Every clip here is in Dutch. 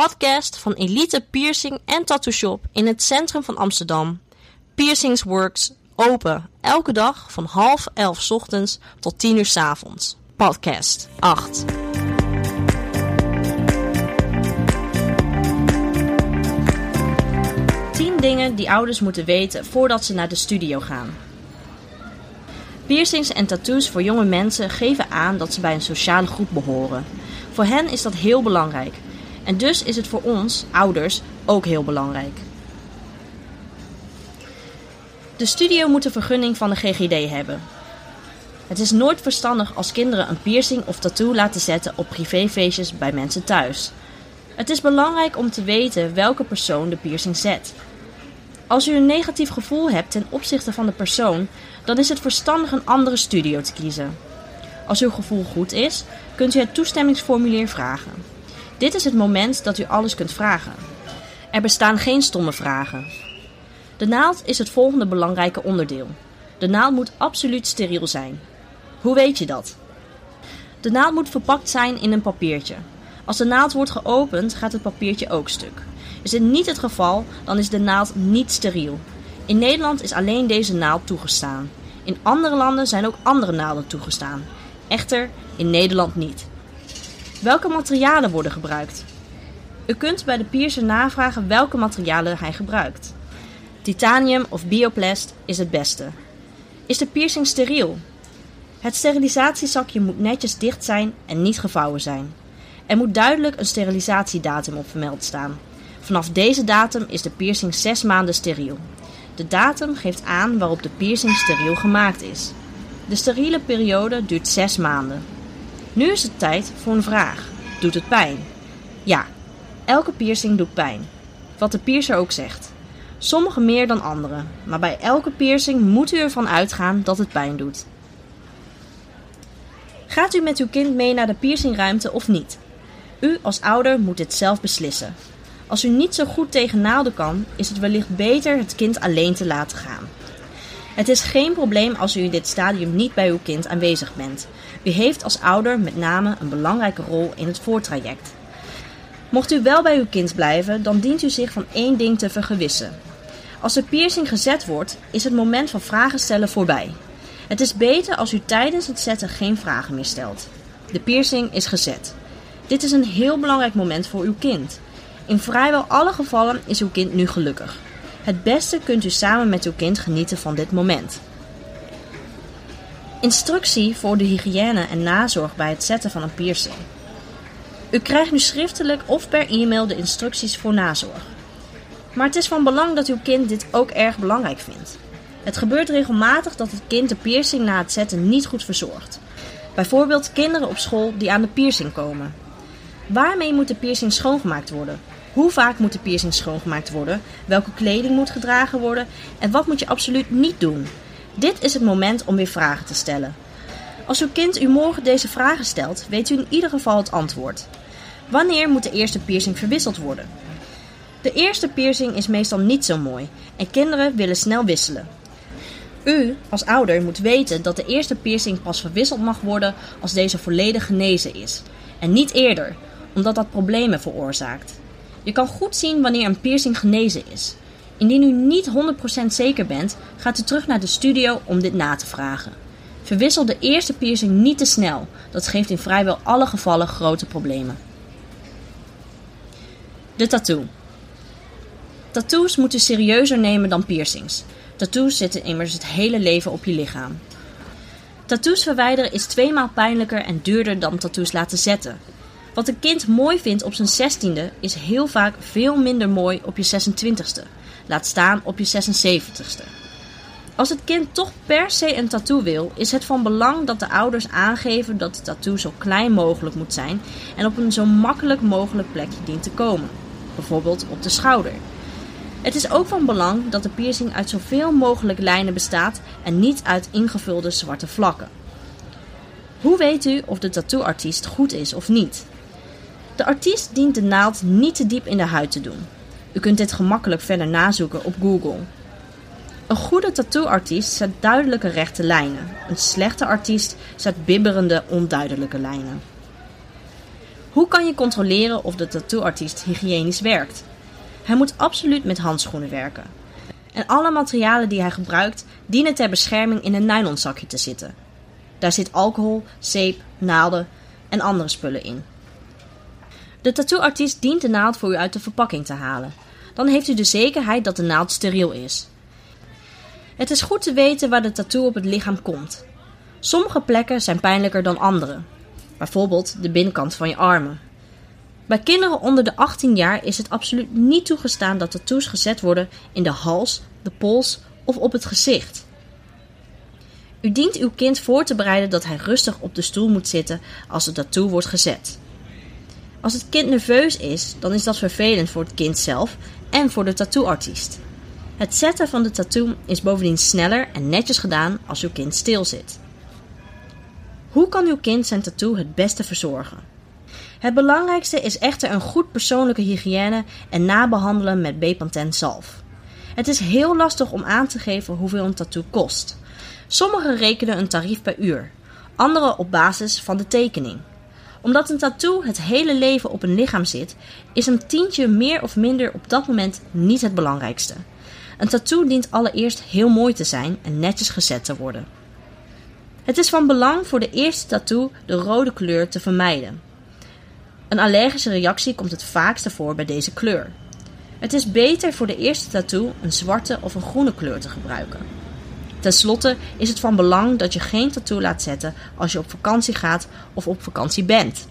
podcast van Elite Piercing en Tattoo Shop in het centrum van Amsterdam. Piercings Works, open elke dag van half elf ochtends tot tien uur 's avonds. Podcast 8. Tien dingen die ouders moeten weten voordat ze naar de studio gaan. Piercings en tattoos voor jonge mensen geven aan dat ze bij een sociale groep behoren. Voor hen is dat heel belangrijk. En dus is het voor ons, ouders, ook heel belangrijk. De studio moet een vergunning van de GGD hebben. Het is nooit verstandig als kinderen een piercing of tattoo laten zetten op privéfeestjes bij mensen thuis. Het is belangrijk om te weten welke persoon de piercing zet. Als u een negatief gevoel hebt ten opzichte van de persoon, dan is het verstandig een andere studio te kiezen. Als uw gevoel goed is, kunt u het toestemmingsformulier vragen. Dit is het moment dat u alles kunt vragen. Er bestaan geen stomme vragen. De naald is het volgende belangrijke onderdeel. De naald moet absoluut steriel zijn. Hoe weet je dat? De naald moet verpakt zijn in een papiertje. Als de naald wordt geopend, gaat het papiertje ook stuk. Is dit niet het geval, dan is de naald niet steriel. In Nederland is alleen deze naald toegestaan. In andere landen zijn ook andere naalden toegestaan. Echter, in Nederland niet. Welke materialen worden gebruikt? U kunt bij de piercer navragen welke materialen hij gebruikt. Titanium of bioplast is het beste. Is de piercing steriel? Het sterilisatiezakje moet netjes dicht zijn en niet gevouwen zijn. Er moet duidelijk een sterilisatiedatum op vermeld staan. Vanaf deze datum is de piercing 6 maanden steriel. De datum geeft aan waarop de piercing steriel gemaakt is. De steriele periode duurt 6 maanden. Nu is het tijd voor een vraag. Doet het pijn? Ja, elke piercing doet pijn. Wat de piercer ook zegt. Sommige meer dan andere, maar bij elke piercing moet u ervan uitgaan dat het pijn doet. Gaat u met uw kind mee naar de piercingruimte of niet? U als ouder moet dit zelf beslissen. Als u niet zo goed tegen naalden kan, is het wellicht beter het kind alleen te laten gaan. Het is geen probleem als u in dit stadium niet bij uw kind aanwezig bent. U heeft als ouder met name een belangrijke rol in het voortraject. Mocht u wel bij uw kind blijven, dan dient u zich van één ding te vergewissen. Als de piercing gezet wordt, is het moment van vragen stellen voorbij. Het is beter als u tijdens het zetten geen vragen meer stelt. De piercing is gezet. Dit is een heel belangrijk moment voor uw kind. In vrijwel alle gevallen is uw kind nu gelukkig. Het beste kunt u samen met uw kind genieten van dit moment. Instructie voor de hygiëne en nazorg bij het zetten van een piercing. U krijgt nu schriftelijk of per e-mail de instructies voor nazorg. Maar het is van belang dat uw kind dit ook erg belangrijk vindt. Het gebeurt regelmatig dat het kind de piercing na het zetten niet goed verzorgt. Bijvoorbeeld kinderen op school die aan de piercing komen. Waarmee moet de piercing schoongemaakt worden? Hoe vaak moet de piercing schoongemaakt worden? Welke kleding moet gedragen worden? En wat moet je absoluut niet doen? Dit is het moment om weer vragen te stellen. Als uw kind u morgen deze vragen stelt, weet u in ieder geval het antwoord. Wanneer moet de eerste piercing verwisseld worden? De eerste piercing is meestal niet zo mooi en kinderen willen snel wisselen. U als ouder moet weten dat de eerste piercing pas verwisseld mag worden als deze volledig genezen is. En niet eerder, omdat dat problemen veroorzaakt. Je kan goed zien wanneer een piercing genezen is. Indien u niet 100% zeker bent, gaat u terug naar de studio om dit na te vragen. Verwissel de eerste piercing niet te snel, dat geeft in vrijwel alle gevallen grote problemen. De tattoo. Tattoos moet u serieuzer nemen dan piercings. Tattoos zitten immers het hele leven op je lichaam. Tattoos verwijderen is tweemaal pijnlijker en duurder dan tattoos laten zetten. Wat een kind mooi vindt op zijn zestiende is heel vaak veel minder mooi op je 26ste. Laat staan op je 76ste. Als het kind toch per se een tattoo wil, is het van belang dat de ouders aangeven dat de tattoo zo klein mogelijk moet zijn en op een zo makkelijk mogelijk plekje dient te komen. Bijvoorbeeld op de schouder. Het is ook van belang dat de piercing uit zoveel mogelijk lijnen bestaat en niet uit ingevulde zwarte vlakken. Hoe weet u of de tattooartiest goed is of niet? De artiest dient de naald niet te diep in de huid te doen. U kunt dit gemakkelijk verder nazoeken op Google. Een goede tattooartiest zet duidelijke rechte lijnen. Een slechte artiest zet bibberende, onduidelijke lijnen. Hoe kan je controleren of de tattooartiest hygiënisch werkt? Hij moet absoluut met handschoenen werken. En alle materialen die hij gebruikt dienen ter bescherming in een nylonzakje te zitten. Daar zit alcohol, zeep, naalden en andere spullen in. De tattooartiest dient de naald voor u uit de verpakking te halen. Dan heeft u de zekerheid dat de naald steriel is. Het is goed te weten waar de tattoo op het lichaam komt. Sommige plekken zijn pijnlijker dan andere. Bijvoorbeeld de binnenkant van je armen. Bij kinderen onder de 18 jaar is het absoluut niet toegestaan dat tattoos gezet worden in de hals, de pols of op het gezicht. U dient uw kind voor te bereiden dat hij rustig op de stoel moet zitten als de tattoo wordt gezet. Als het kind nerveus is, dan is dat vervelend voor het kind zelf en voor de tattooartiest. Het zetten van de tattoo is bovendien sneller en netjes gedaan als uw kind stil zit. Hoe kan uw kind zijn tattoo het beste verzorgen? Het belangrijkste is echter een goed persoonlijke hygiëne en nabehandelen met Bepanthen zalf. Het is heel lastig om aan te geven hoeveel een tattoo kost. Sommigen rekenen een tarief per uur, anderen op basis van de tekening. Omdat een tattoo het hele leven op een lichaam zit, is een tientje meer of minder op dat moment niet het belangrijkste. Een tattoo dient allereerst heel mooi te zijn en netjes gezet te worden. Het is van belang voor de eerste tattoo de rode kleur te vermijden. Een allergische reactie komt het vaakste voor bij deze kleur. Het is beter voor de eerste tattoo een zwarte of een groene kleur te gebruiken. Ten slotte is het van belang dat je geen tattoo laat zetten als je op vakantie gaat of op vakantie bent.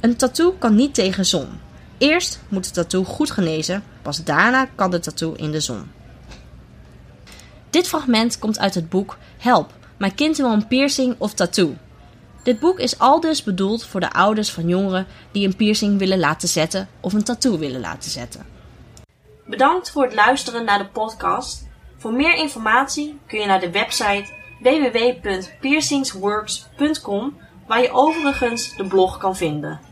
Een tattoo kan niet tegen zon. Eerst moet de tattoo goed genezen, pas daarna kan de tattoo in de zon. Dit fragment komt uit het boek Help, mijn kind wil een piercing of tattoo. Dit boek is aldus bedoeld voor de ouders van jongeren die een piercing willen laten zetten of een tattoo willen laten zetten. Bedankt voor het luisteren naar de podcast. Voor meer informatie kun je naar de website www.piercingsworks.com waar je overigens de blog kan vinden.